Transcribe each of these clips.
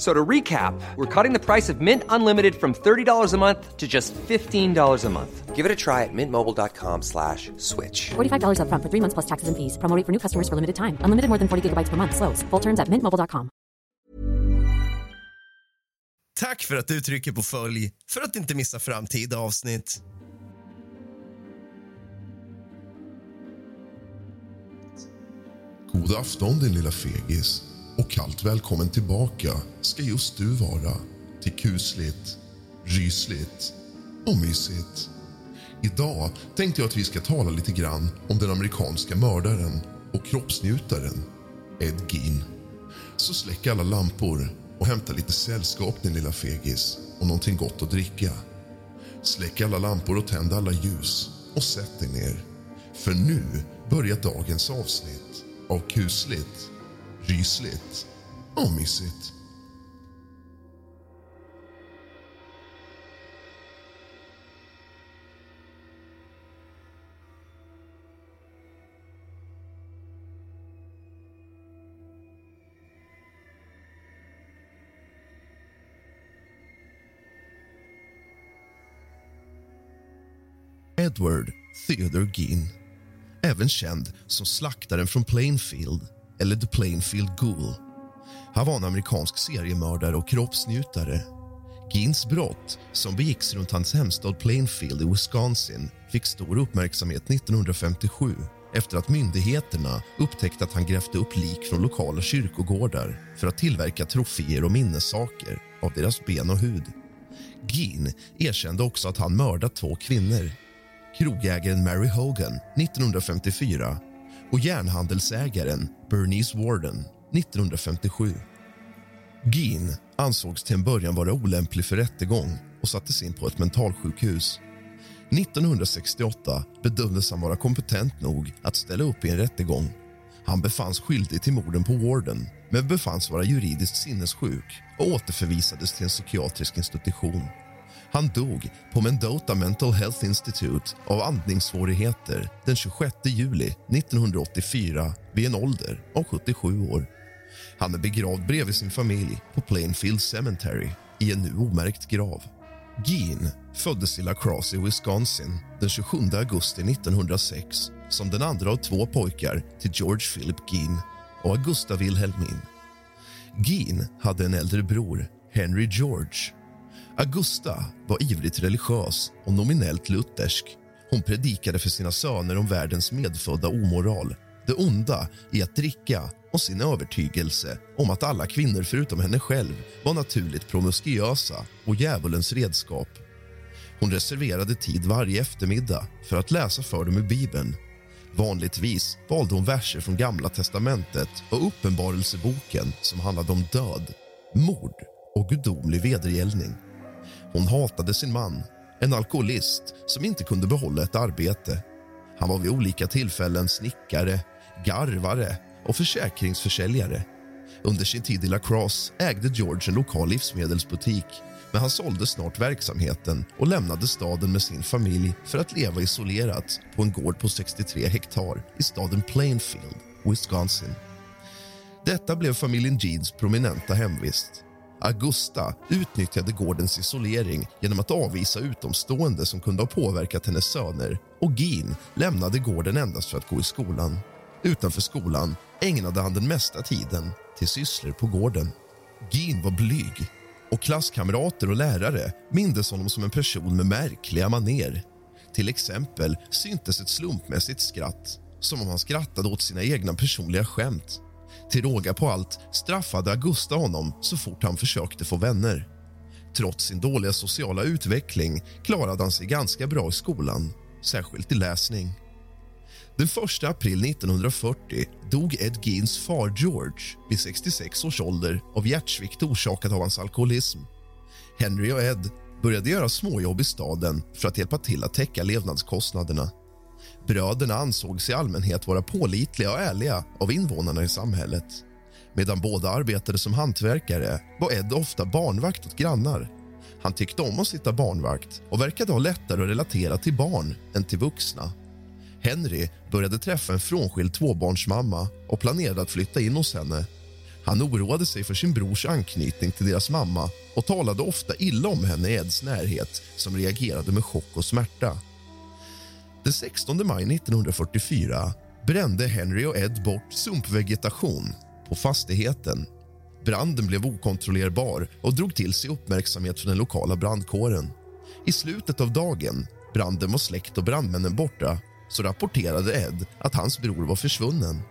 F- So to recap, we're cutting the price of Mint Unlimited from $30 a month to just $15 a month. Give it a try at mintmobile.com slash switch. $45 upfront for three months plus taxes and fees. Promo rate for new customers for limited time. Unlimited more than 40 gigabytes per month. Slows. Full terms at mintmobile.com. Tack för att du trycker på följ för att inte missa framtida avsnitt. God afton din lilla fegis och kallt välkommen tillbaka ska just du vara till kusligt, rysligt och mysigt. Idag tänkte jag att vi ska tala lite grann om den amerikanska mördaren och kroppsnjutaren Ed Gein. Så släck alla lampor och hämta lite sällskap din lilla fegis och någonting gott att dricka. Släck alla lampor och tänd alla ljus och sätt dig ner. För nu börjar dagens avsnitt av kusligt, rysligt och mysigt. Edward Theodore Gein, även känd som slaktaren från Plainfield eller The Plainfield Ghoul. Han var en amerikansk seriemördare och kroppsnjutare. Gins brott, som begicks runt hans hemstad Plainfield i Wisconsin fick stor uppmärksamhet 1957 efter att myndigheterna upptäckte att han grävde upp lik från lokala kyrkogårdar för att tillverka troféer och minnessaker av deras ben och hud. Gin erkände också att han mördat två kvinnor krogägaren Mary Hogan 1954 och järnhandelsägaren Bernice Warden 1957. Gene ansågs till en början vara olämplig för rättegång och sattes in på ett mentalsjukhus. 1968 bedömdes han vara kompetent nog att ställa upp i en rättegång. Han befanns skyldig till morden på Warden men befanns vara juridiskt sinnessjuk och återförvisades till en psykiatrisk institution. Han dog på Mendota Mental Health Institute av andningssvårigheter den 26 juli 1984 vid en ålder av 77 år. Han är begravd bredvid sin familj på Plainfield Cemetery i en nu omärkt grav. Gene föddes i La Crosse i Wisconsin den 27 augusti 1906 som den andra av två pojkar till George Philip Gene och Augusta Wilhelmine. Gene hade en äldre bror, Henry George Augusta var ivrigt religiös och nominellt luthersk. Hon predikade för sina söner om världens medfödda omoral det onda i att dricka och sin övertygelse om att alla kvinnor förutom henne själv var naturligt promiskuösa och djävulens redskap. Hon reserverade tid varje eftermiddag för att läsa för dem ur Bibeln. Vanligtvis valde hon verser från Gamla testamentet och Uppenbarelseboken som handlade om död, mord och gudomlig vedergällning. Hon hatade sin man, en alkoholist som inte kunde behålla ett arbete. Han var vid olika tillfällen snickare, garvare och försäkringsförsäljare. Under sin tid i La Crosse ägde George en lokal livsmedelsbutik men han sålde snart verksamheten och lämnade staden med sin familj för att leva isolerat på en gård på 63 hektar i staden Plainfield, Wisconsin. Detta blev familjen Jeans prominenta hemvist. Augusta utnyttjade gårdens isolering genom att avvisa utomstående som kunde ha påverkat hennes söner och Gin lämnade gården endast för att gå i skolan. Utanför skolan ägnade han den mesta tiden till sysslor på gården. Gin var blyg och klasskamrater och lärare mindes honom som en person med märkliga maner. Till exempel syntes ett slumpmässigt skratt som om han skrattade åt sina egna personliga skämt. Till råga på allt straffade Augusta honom så fort han försökte få vänner. Trots sin dåliga sociala utveckling klarade han sig ganska bra i skolan, särskilt i läsning. Den 1 april 1940 dog Ed Geins far George vid 66 års ålder av hjärtsvikt orsakad av hans alkoholism. Henry och Ed började göra småjobb i staden för att hjälpa till att täcka levnadskostnaderna. Bröderna ansågs i allmänhet vara pålitliga och ärliga av invånarna i samhället. Medan båda arbetade som hantverkare var Ed ofta barnvakt åt grannar. Han tyckte om att sitta barnvakt och verkade ha lättare att relatera till barn än till vuxna. Henry började träffa en frånskild tvåbarnsmamma och planerade att flytta in hos henne. Han oroade sig för sin brors anknytning till deras mamma och talade ofta illa om henne i Eds närhet som reagerade med chock och smärta. Den 16 maj 1944 brände Henry och Ed bort sumpvegetation på fastigheten. Branden blev okontrollerbar och drog till sig uppmärksamhet från den lokala brandkåren. I slutet av dagen, branden var släckt och brandmännen borta, så rapporterade Ed att hans bror var försvunnen.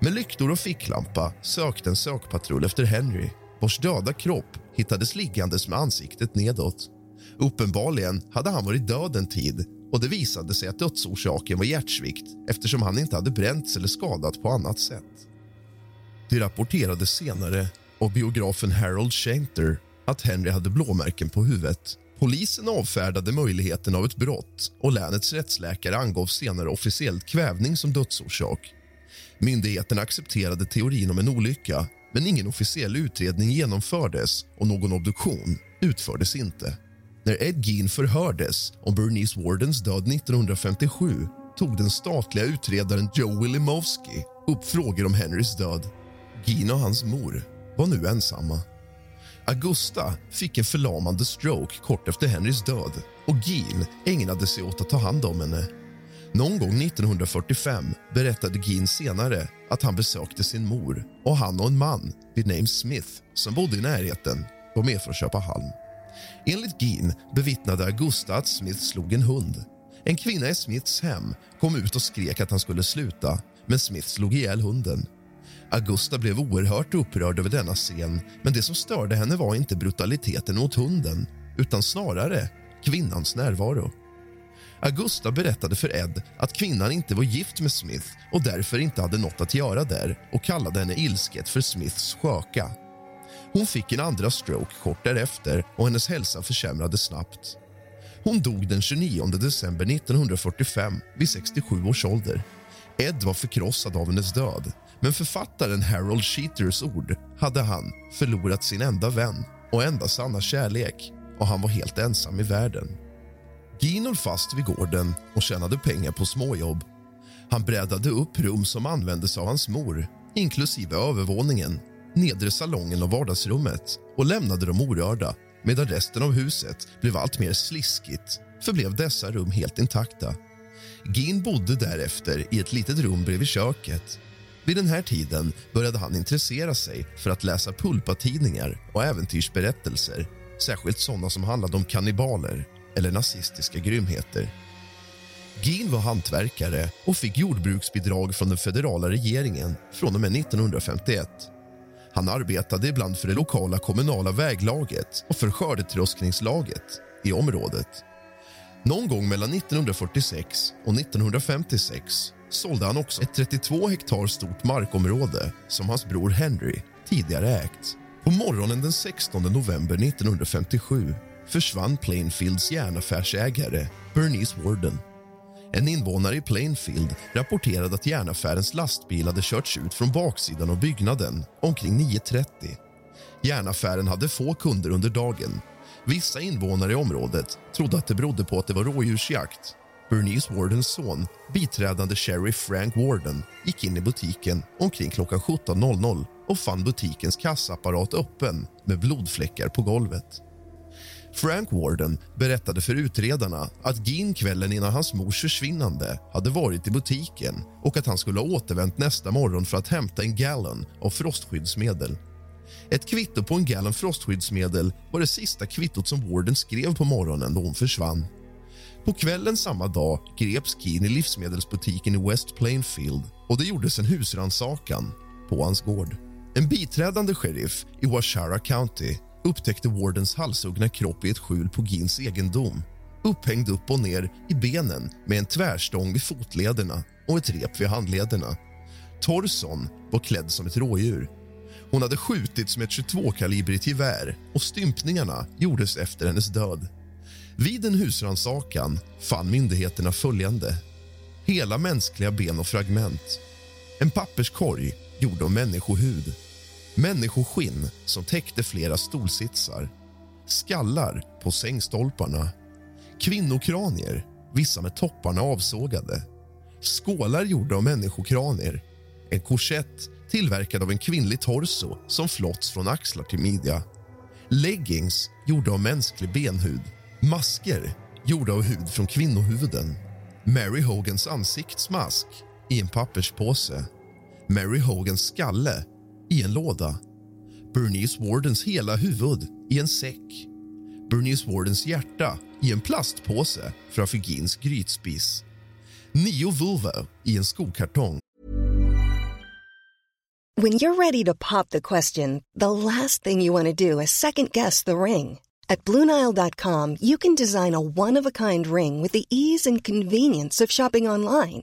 Med lyktor och ficklampa sökte en sökpatrull efter Henry vars döda kropp hittades liggandes med ansiktet nedåt. Uppenbarligen hade han varit död en tid och det visade sig att dödsorsaken var hjärtsvikt eftersom han inte hade bränts eller skadat på annat sätt. Det rapporterades senare av biografen Harold Schaenter att Henry hade blåmärken på huvudet. Polisen avfärdade möjligheten av ett brott och länets rättsläkare angav senare officiellt kvävning som dödsorsak. Myndigheterna accepterade teorin om en olycka men ingen officiell utredning genomfördes och någon obduktion utfördes inte. När Ed Gein förhördes om Bernice Wardens död 1957 tog den statliga utredaren Joe Wilimowski upp frågor om Henrys död. Gein och hans mor var nu ensamma. Augusta fick en förlamande stroke kort efter Henrys död och Gein ägnade sig åt att ta hand om henne. Någon gång 1945 berättade Gein senare att han besökte sin mor och han och en man vid namn Smith som bodde i närheten var med för att köpa halm. Enligt Gin bevittnade Augusta att Smith slog en hund. En kvinna i Smiths hem kom ut och skrek att han skulle sluta men Smith slog ihjäl hunden. Augusta blev oerhört upprörd över denna scen men det som störde henne var inte brutaliteten mot hunden utan snarare kvinnans närvaro. Augusta berättade för Ed att kvinnan inte var gift med Smith och därför inte hade något att göra där och kallade henne ilsket för Smiths sköka. Hon fick en andra stroke kort därefter och hennes hälsa försämrades snabbt. Hon dog den 29 december 1945 vid 67 års ålder. Ed var förkrossad av hennes död men författaren Harold Sheeters ord hade han förlorat sin enda vän och enda sanna kärlek och han var helt ensam i världen. Gin höll fast vid gården och tjänade pengar på småjobb. Han brädade upp rum som användes av hans mor inklusive övervåningen, nedre salongen och vardagsrummet och lämnade dem orörda medan resten av huset blev allt mer sliskigt förblev dessa rum helt intakta. Gin bodde därefter i ett litet rum bredvid köket. Vid den här tiden började han intressera sig för att läsa pulpatidningar och äventyrsberättelser särskilt sådana som handlade om kannibaler eller nazistiska grymheter. Gin var hantverkare och fick jordbruksbidrag från den federala regeringen från och med 1951. Han arbetade ibland för det lokala kommunala väglaget och för skördetröskningslaget i området. Någon gång mellan 1946 och 1956 sålde han också ett 32 hektar stort markområde som hans bror Henry tidigare ägt. På morgonen den 16 november 1957 försvann Plainfields järnaffärsägare Bernice Warden. En invånare i Plainfield rapporterade att järnaffärens lastbil hade körts ut från baksidan av byggnaden omkring 9.30. Järnaffären hade få kunder under dagen. Vissa invånare i området trodde att det berodde på att det var rådjursjakt. Bernice Wardens son, biträdande sheriff Frank Warden gick in i butiken omkring klockan 17.00 och fann butikens kassaapparat öppen med blodfläckar på golvet. Frank Warden berättade för utredarna att Gin kvällen innan hans mors försvinnande hade varit i butiken och att han skulle ha återvänt nästa morgon för att hämta en gallon av frostskyddsmedel. Ett kvitto på en gallon frostskyddsmedel var det sista kvittot som Warden skrev på morgonen då hon försvann. På kvällen samma dag greps Gin i livsmedelsbutiken i West Plainfield och det gjordes en husrannsakan på hans gård. En biträdande sheriff i Washara County upptäckte Wardens halshuggna kropp i ett skjul på Gins egendom upphängd upp och ner i benen med en tvärstång vid fotlederna och ett rep vid handlederna. Torson var klädd som ett rådjur. Hon hade skjutits med ett 22-kalibrigt gevär och stympningarna gjordes efter hennes död. Vid en husrannsakan fann myndigheterna följande. Hela mänskliga ben och fragment. En papperskorg gjord av människohud. Människoskinn som täckte flera stolsitsar. Skallar på sängstolparna. Kvinnokranier, vissa med topparna avsågade. Skålar gjorda av människokranier. En korsett tillverkad av en kvinnlig torso som flotts från axlar till midja. Leggings gjorda av mänsklig benhud. Masker gjorda av hud från kvinnohuvuden. Mary Hogans ansiktsmask i en papperspåse. Mary Hogans skalle i en låda. Bernice Wardens hela huvud i en säck. Bernice Wardens hjärta i en plastpåse framför Gins grytspis. Nio vulvor i en skokartong. When you're ready to pop the question, the last thing you want to do is second guess the ring. At Bluenile.com, you can design a one of a kind ring with the ease and convenience of shopping online.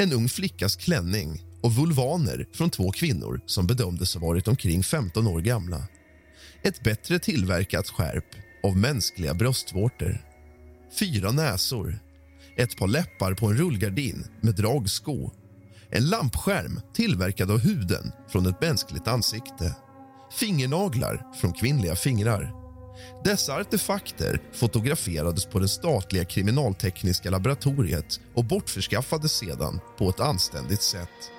En ung flickas klänning och vulvaner från två kvinnor som bedömdes ha varit omkring 15 år gamla. Ett bättre tillverkat skärp av mänskliga bröstvårtor. Fyra näsor. Ett par läppar på en rullgardin med dragsko. En lampskärm tillverkad av huden från ett mänskligt ansikte. Fingernaglar från kvinnliga fingrar. Dessa artefakter fotograferades på det statliga kriminaltekniska laboratoriet och bortförskaffades sedan på ett anständigt sätt.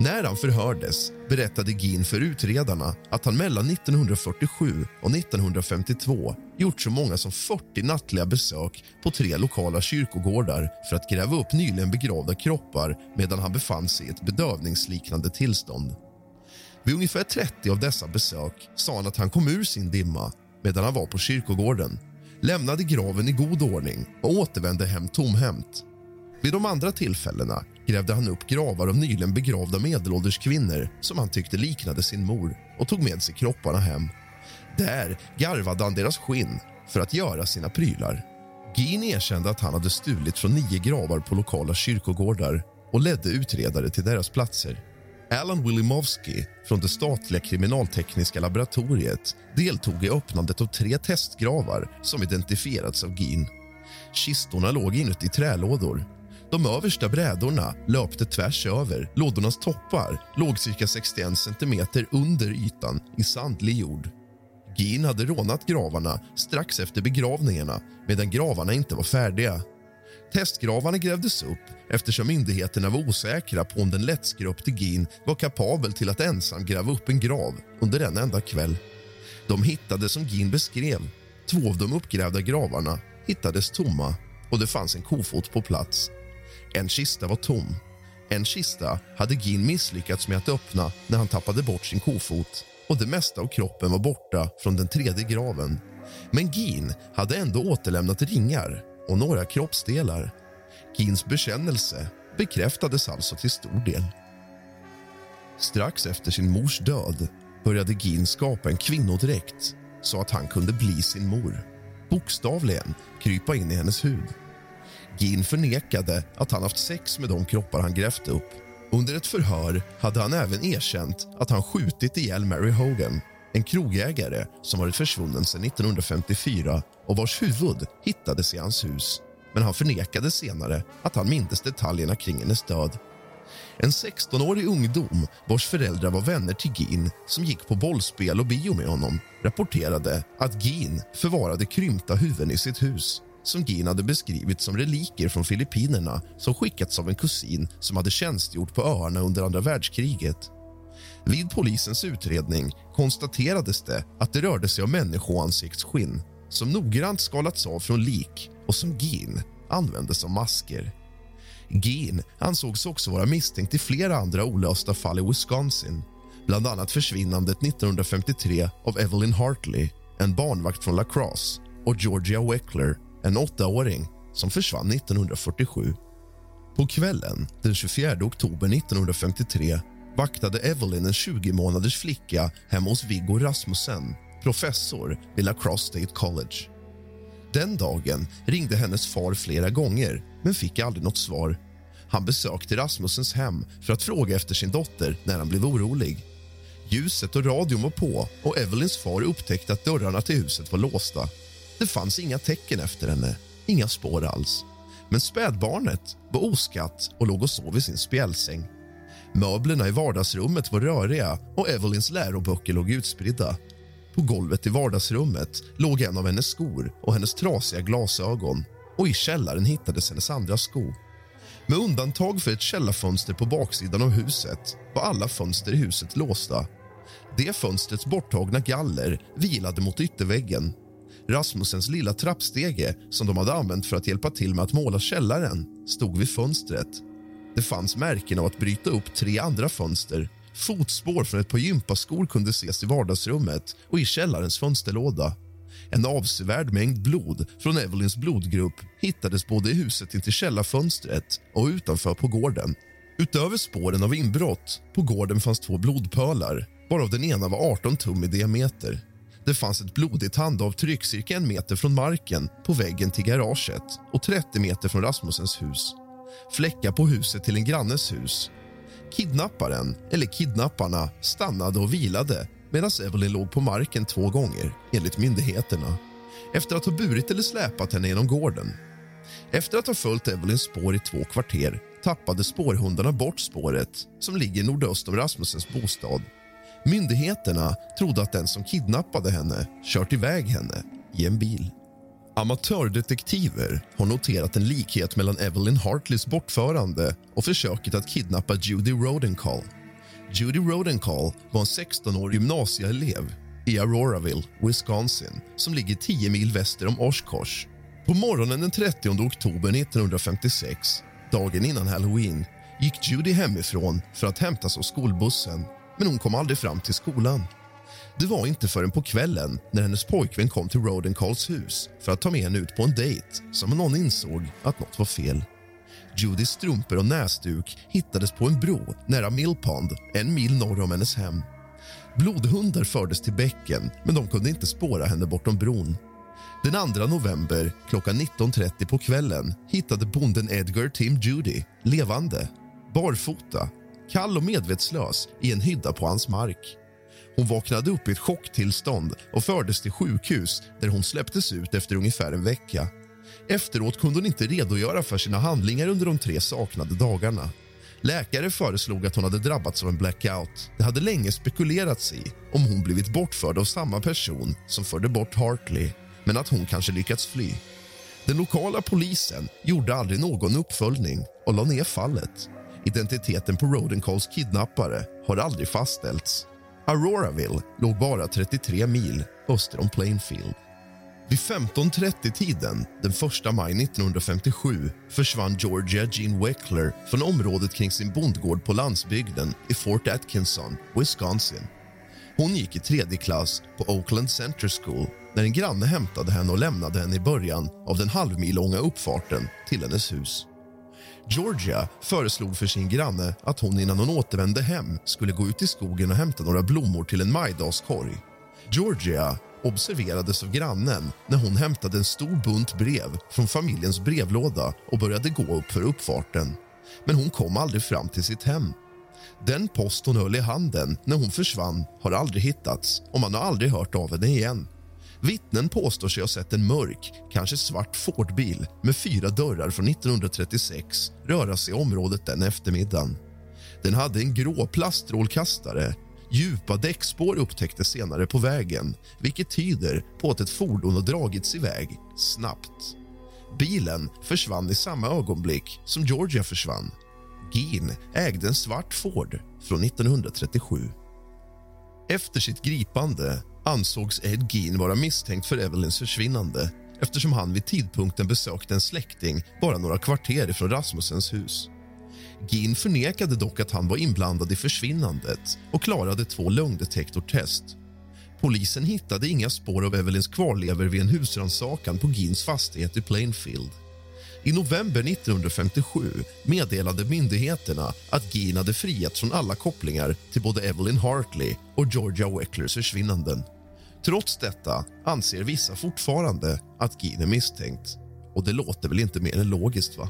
När han förhördes berättade Gin för utredarna att han mellan 1947 och 1952 gjort så många som 40 nattliga besök på tre lokala kyrkogårdar för att gräva upp nyligen begravda kroppar medan han befann sig i ett bedövningsliknande tillstånd. Vid ungefär 30 av dessa besök sa han att han kom ur sin dimma medan han var på kyrkogården lämnade graven i god ordning och återvände hem tomhänt. Vid de andra tillfällena grävde han upp gravar av nyligen begravda medelålders kvinnor som han tyckte liknade sin mor och tog med sig kropparna hem. Där garvade han deras skinn för att göra sina prylar. Gin erkände att han hade stulit från nio gravar på lokala kyrkogårdar och ledde utredare till deras platser. Alan Wilimowski från det statliga kriminaltekniska laboratoriet deltog i öppnandet av tre testgravar som identifierats av Gin. Kistorna låg inuti trälådor. De översta brädorna löpte tvärs över. Lådornas toppar låg cirka 61 centimeter under ytan i sandlig jord. Gin hade rånat gravarna strax efter begravningarna medan gravarna inte var färdiga. Testgravarna grävdes upp eftersom myndigheterna var osäkra på om den lättskröpte Gin var kapabel till att ensam gräva upp en grav under en enda kväll. De hittade som Gin beskrev. Två av de uppgrävda gravarna hittades tomma och det fanns en kofot på plats. En kista var tom. En kista hade Gin misslyckats med att öppna när han tappade bort sin kofot och det mesta av kroppen var borta från den tredje graven. Men Gin hade ändå återlämnat ringar och några kroppsdelar. Kins bekännelse bekräftades alltså till stor del. Strax efter sin mors död började Gin skapa en kvinnodräkt så att han kunde bli sin mor. Bokstavligen krypa in i hennes hud. Gin förnekade att han haft sex med de kroppar han grävt upp. Under ett förhör hade han även erkänt att han skjutit ihjäl Mary Hogan en krogägare som varit försvunnen sedan 1954 och vars huvud hittades i hans hus. Men han förnekade senare att han mindes detaljerna kring hennes död. En 16-årig ungdom vars föräldrar var vänner till Gin som gick på bollspel och bio med honom rapporterade att Gin förvarade krympta huvuden i sitt hus som Gin hade beskrivit som reliker från Filippinerna som skickats av en kusin som hade tjänstgjort på öarna under andra världskriget. Vid polisens utredning konstaterades det att det rörde sig om människoansiktsskinn som noggrant skalats av från lik och som Gin använde som masker. Gin ansågs också vara misstänkt i flera andra olösta fall i Wisconsin bland annat försvinnandet 1953 av Evelyn Hartley, en barnvakt från La Crosse och Georgia Weckler, en åttaåring som försvann 1947. På kvällen den 24 oktober 1953 vaktade Evelyn en 20 månaders flicka hemma hos Viggo Rasmussen, professor vid La Crosse State College. Den dagen ringde hennes far flera gånger, men fick aldrig något svar. Han besökte Rasmussens hem för att fråga efter sin dotter när han blev orolig. Ljuset och radion var på och Evelyns far upptäckte att dörrarna till huset var låsta. Det fanns inga tecken efter henne, inga spår alls. Men spädbarnet var oskatt och låg och sov i sin spjälsäng. Möblerna i vardagsrummet var röriga och Evelyns läroböcker låg utspridda. På golvet i vardagsrummet låg en av hennes skor och hennes trasiga glasögon och i källaren hittades hennes andra sko. Med undantag för ett källarfönster på baksidan av huset var alla fönster i huset låsta. Det fönstrets borttagna galler vilade mot ytterväggen. Rasmussens lilla trappstege som de hade använt för att hjälpa till med att måla källaren stod vid fönstret det fanns märken av att bryta upp tre andra fönster. Fotspår från ett par gympaskor kunde ses i vardagsrummet och i källarens fönsterlåda. En avsevärd mängd blod från Evelyns blodgrupp hittades både i huset intill källarfönstret och utanför på gården. Utöver spåren av inbrott på gården fanns två blodpölar varav den ena var 18 tum i diameter. Det fanns ett blodigt handavtryck cirka en meter från marken på väggen till garaget och 30 meter från Rasmussens hus fläckar på huset till en grannes hus. Kidnapparen, eller kidnapparna, stannade och vilade medan Evelyn låg på marken två gånger, enligt myndigheterna efter att ha burit eller släpat henne genom gården. Efter att ha följt Evelyns spår i två kvarter tappade spårhundarna bort spåret som ligger nordöst om Rasmussens bostad. Myndigheterna trodde att den som kidnappade henne kört iväg henne i en bil. Amatördetektiver har noterat en likhet mellan Evelyn Hartleys bortförande och försöket att kidnappa Judy Rodenkall. Judy Rodenkall var en 16-årig gymnasieelev i Auroraville, Wisconsin som ligger 10 mil väster om Oshkosh. På morgonen den 30 oktober 1956, dagen innan halloween gick Judy hemifrån för att hämtas av skolbussen, men hon kom aldrig fram till skolan. Det var inte förrän på kvällen när hennes pojkvän kom till Rodencalls hus för att ta med henne ut på en dejt som någon insåg att något var fel. Judys strumpor och näsduk hittades på en bro nära Millpond, en mil norr om hennes hem. Blodhundar fördes till bäcken, men de kunde inte spåra henne bortom bron. Den 2 november klockan 19.30 på kvällen hittade bonden Edgar Tim Judy levande, barfota, kall och medvetslös i en hydda på hans mark. Hon vaknade upp i ett chocktillstånd och fördes till sjukhus där hon släpptes ut efter ungefär en vecka. Efteråt kunde hon inte redogöra för sina handlingar under de tre saknade dagarna. Läkare föreslog att hon hade drabbats av en blackout. Det hade länge spekulerats i om hon blivit bortförd av samma person som förde bort Hartley, men att hon kanske lyckats fly. Den lokala polisen gjorde aldrig någon uppföljning och la ner fallet. Identiteten på Rodencalls kidnappare har aldrig fastställts. Auroraville låg bara 33 mil öster om Plainfield. Vid 15.30-tiden den 1 maj 1957 försvann Georgia Jean Weckler från området kring sin bondgård på landsbygden i Fort Atkinson, Wisconsin. Hon gick i tredje klass på Oakland Center School när en granne hämtade henne och lämnade henne i början av den halvmilånga uppfarten till hennes hus. Georgia föreslog för sin granne att hon innan hon återvände hem skulle gå ut i skogen och hämta några blommor till en majdagskorg. Georgia observerades av grannen när hon hämtade en stor bunt brev från familjens brevlåda och började gå upp för uppfarten. Men hon kom aldrig fram till sitt hem. Den post hon höll i handen när hon försvann har aldrig hittats och man har aldrig hört av henne igen. Vittnen påstår sig ha sett en mörk, kanske svart Fordbil med fyra dörrar från 1936 röra sig i området den eftermiddagen. Den hade en grå plastrålkastare. Djupa däckspår upptäcktes senare på vägen vilket tyder på att ett fordon har dragits iväg snabbt. Bilen försvann i samma ögonblick som Georgia försvann. Geen ägde en svart Ford från 1937. Efter sitt gripande ansågs Ed Gein vara misstänkt för Evelyns försvinnande eftersom han vid tidpunkten besökte en släkting bara några kvarter ifrån Rasmussens hus. Gein förnekade dock att han var inblandad i försvinnandet och klarade två lögndetektortest. Polisen hittade inga spår av Evelyns kvarlever vid en husrannsakan på Gins fastighet i Plainfield. I november 1957 meddelade myndigheterna att Gin hade friats från alla kopplingar till både Evelyn Hartley och Georgia Wecklers försvinnanden. Trots detta anser vissa fortfarande att Gin är misstänkt. Och det låter väl inte mer än logiskt, va?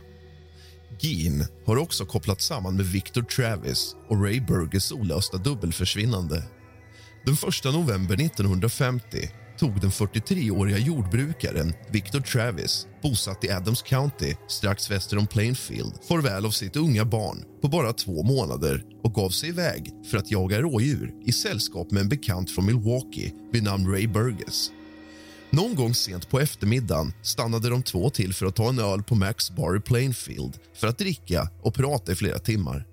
Gin har också kopplats samman med Victor Travis och Ray Burgers olösta dubbelförsvinnande. Den 1 november 1950 tog den 43-åriga jordbrukaren Victor Travis bosatt i Adams County strax väster om Plainfield farväl av sitt unga barn på bara två månader och gav sig iväg för att jaga rådjur i sällskap med en bekant från Milwaukee vid namn Ray Burgess. Någon gång sent på eftermiddagen stannade de två till för att ta en öl på Max Bar i Plainfield för att dricka och prata i flera timmar.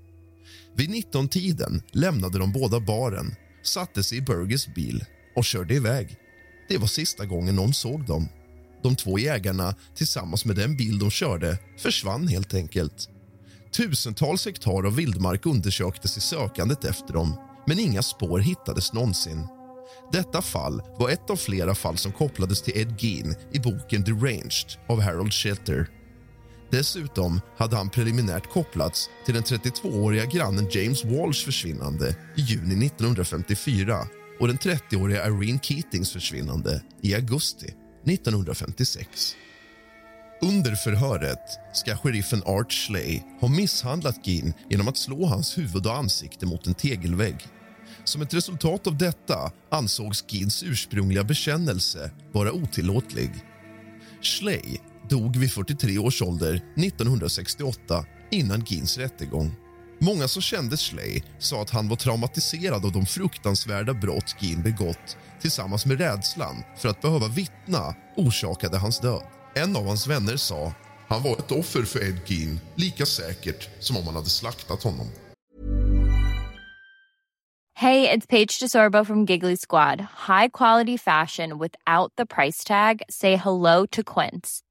Vid 19-tiden lämnade de båda baren, satte sig i Burgers bil och körde iväg. Det var sista gången någon såg dem. De två jägarna tillsammans med den bil de körde försvann helt enkelt. Tusentals hektar av vildmark undersöktes i sökandet efter dem men inga spår hittades någonsin. Detta fall var ett av flera fall som kopplades till Ed Gein i boken The Ranged av Harold Shelter. Dessutom hade han preliminärt kopplats till den 32-åriga grannen James Walsh försvinnande i juni 1954 och den 30-åriga Irene Keatings försvinnande i augusti 1956. Under förhöret ska sheriffen Art Schley ha misshandlat Gin genom att slå hans huvud och ansikte mot en tegelvägg. Som ett resultat av detta ansågs Gins ursprungliga bekännelse vara otillåtlig. Schley dog vid 43 års ålder 1968 innan Gins rättegång. Många som kände Slay sa att han var traumatiserad av de fruktansvärda brott Gin begått tillsammans med rädslan för att behöva vittna orsakade hans död. En av hans vänner sa han var ett offer för Ed Gein lika säkert som om man hade slaktat honom. Hej, det är Paige DeSorbo från Giggly Squad. High quality fashion without the price tag. Say hello to Quince.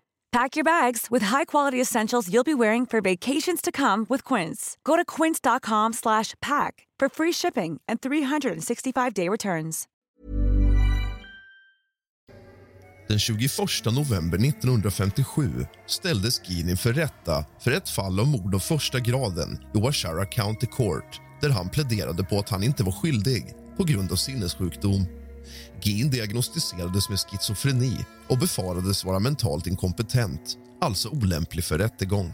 Pack your bags with high-quality essentials you'll be wearing for vacations to come with Quince. Go to quince.com slash pack for free shipping and 365-day returns. Den 21 november 1957 ställdes Geen inför rätta för ett fall av mord av första graden i Washara County Court där han pläderade på att han inte var skyldig på grund av sinnessjukdom. Gin diagnostiserades med schizofreni och befarades vara mentalt inkompetent, alltså olämplig för rättegång.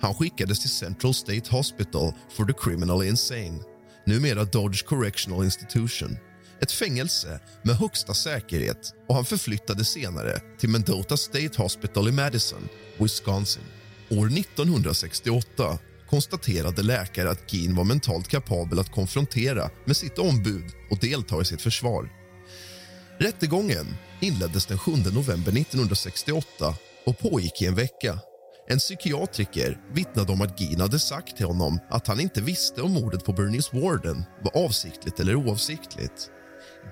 Han skickades till Central State Hospital for the Criminally Insane, numera Dodge Correctional Institution ett fängelse med högsta säkerhet och han förflyttades senare till Mendota State Hospital i Madison, Wisconsin. År 1968 konstaterade läkare att Geen var mentalt kapabel att konfrontera med sitt ombud och delta i sitt försvar. Rättegången inleddes den 7 november 1968 och pågick i en vecka. En psykiatriker vittnade om att Geen hade sagt till honom att han inte visste om mordet på Bernice Warden var avsiktligt eller oavsiktligt.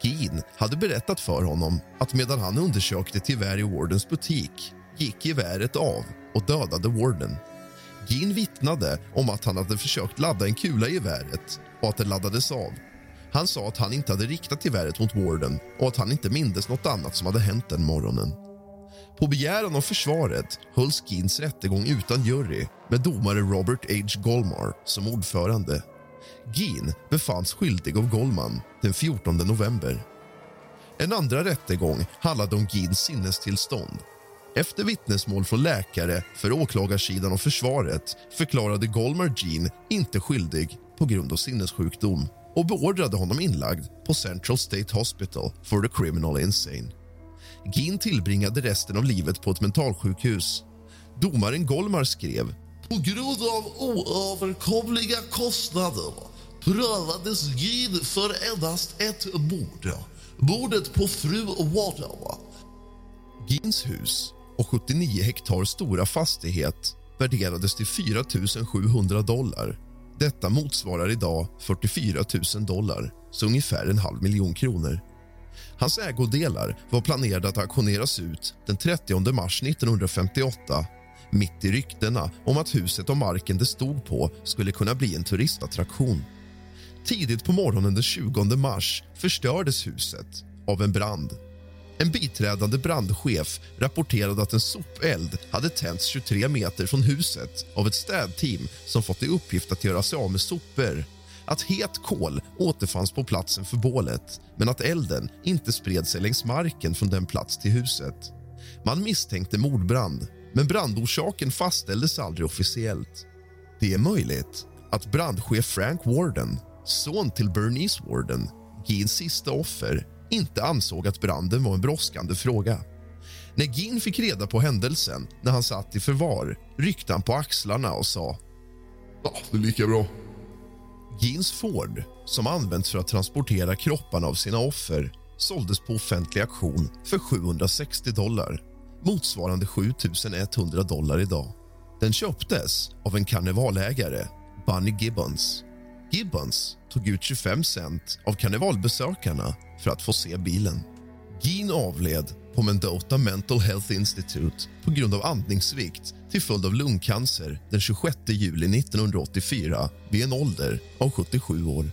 Gin hade berättat för honom att medan han undersökte ett gevär i Wardens butik gick geväret av och dödade Warden. Gin vittnade om att han hade försökt ladda en kula i geväret och att det laddades av. Han sa att han inte hade riktat geväret mot Warden och att han inte mindes något annat som hade hänt den morgonen. På begäran av försvaret hölls Geens rättegång utan jury med domare Robert H. Golmar som ordförande. Gin befanns skyldig av Goldman den 14 november. En andra rättegång handlade om Geens sinnestillstånd. Efter vittnesmål från läkare för åklagarsidan och försvaret förklarade Golmar Gene inte skyldig på grund av sinnessjukdom och beordrade honom inlagd på Central State Hospital for the Criminal Insane. Gin tillbringade resten av livet på ett mentalsjukhus. Domaren Golmar skrev på grund av oöverkomliga kostnader prövades Gin för endast ett mord. Mordet på fru Warden. Gins hus och 79 hektar stora fastighet värderades till 4 700 dollar. Detta motsvarar idag 44 000 dollar, så ungefär en halv miljon kronor. Hans ägodelar var planerade att auktioneras ut den 30 mars 1958 mitt i ryktena om att huset och marken det stod på skulle kunna bli en turistattraktion. Tidigt på morgonen den 20 mars förstördes huset av en brand. En biträdande brandchef rapporterade att en sopeld hade tänts 23 meter från huset av ett städteam som fått i uppgift att göra sig av med sopor. Att het kol återfanns på platsen för bålet men att elden inte spred sig längs marken från den plats till huset. Man misstänkte mordbrand, men brandorsaken fastställdes aldrig officiellt. Det är möjligt att brandchef Frank Warden son till Bernice Warden, Geens sista offer, inte ansåg att branden var en brådskande fråga. När Gin fick reda på händelsen när han satt i förvar ryckte han på axlarna och sa Ja, det är lika bra. Gins Ford, som använts för att transportera kropparna av sina offer såldes på offentlig auktion för 760 dollar motsvarande 7 100 dollar idag. Den köptes av en karnevalägare, Bunny Gibbons Gibbons tog ut 25 cent av karnevalbesökarna för att få se bilen. Gene avled på Mendota Mental Health Institute på grund av andningssvikt till följd av lungcancer den 26 juli 1984 vid en ålder av 77 år.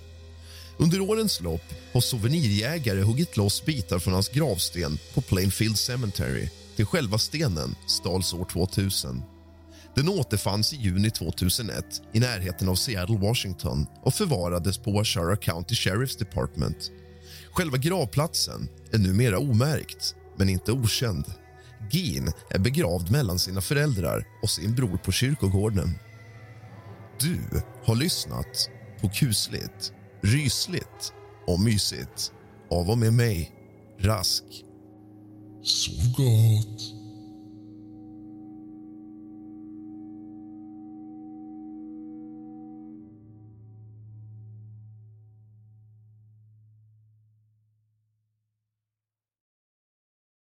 Under årens lopp har souvenirjägare huggit loss bitar från hans gravsten på Plainfield Cemetery till själva stenen stals år 2000. Den återfanns i juni 2001 i närheten av Seattle, Washington och förvarades på Washara County Sheriff's Department. Själva gravplatsen är numera omärkt, men inte okänd. Gene är begravd mellan sina föräldrar och sin bror på kyrkogården. Du har lyssnat på kusligt, rysligt och mysigt av och med mig, Rask. Sov gott.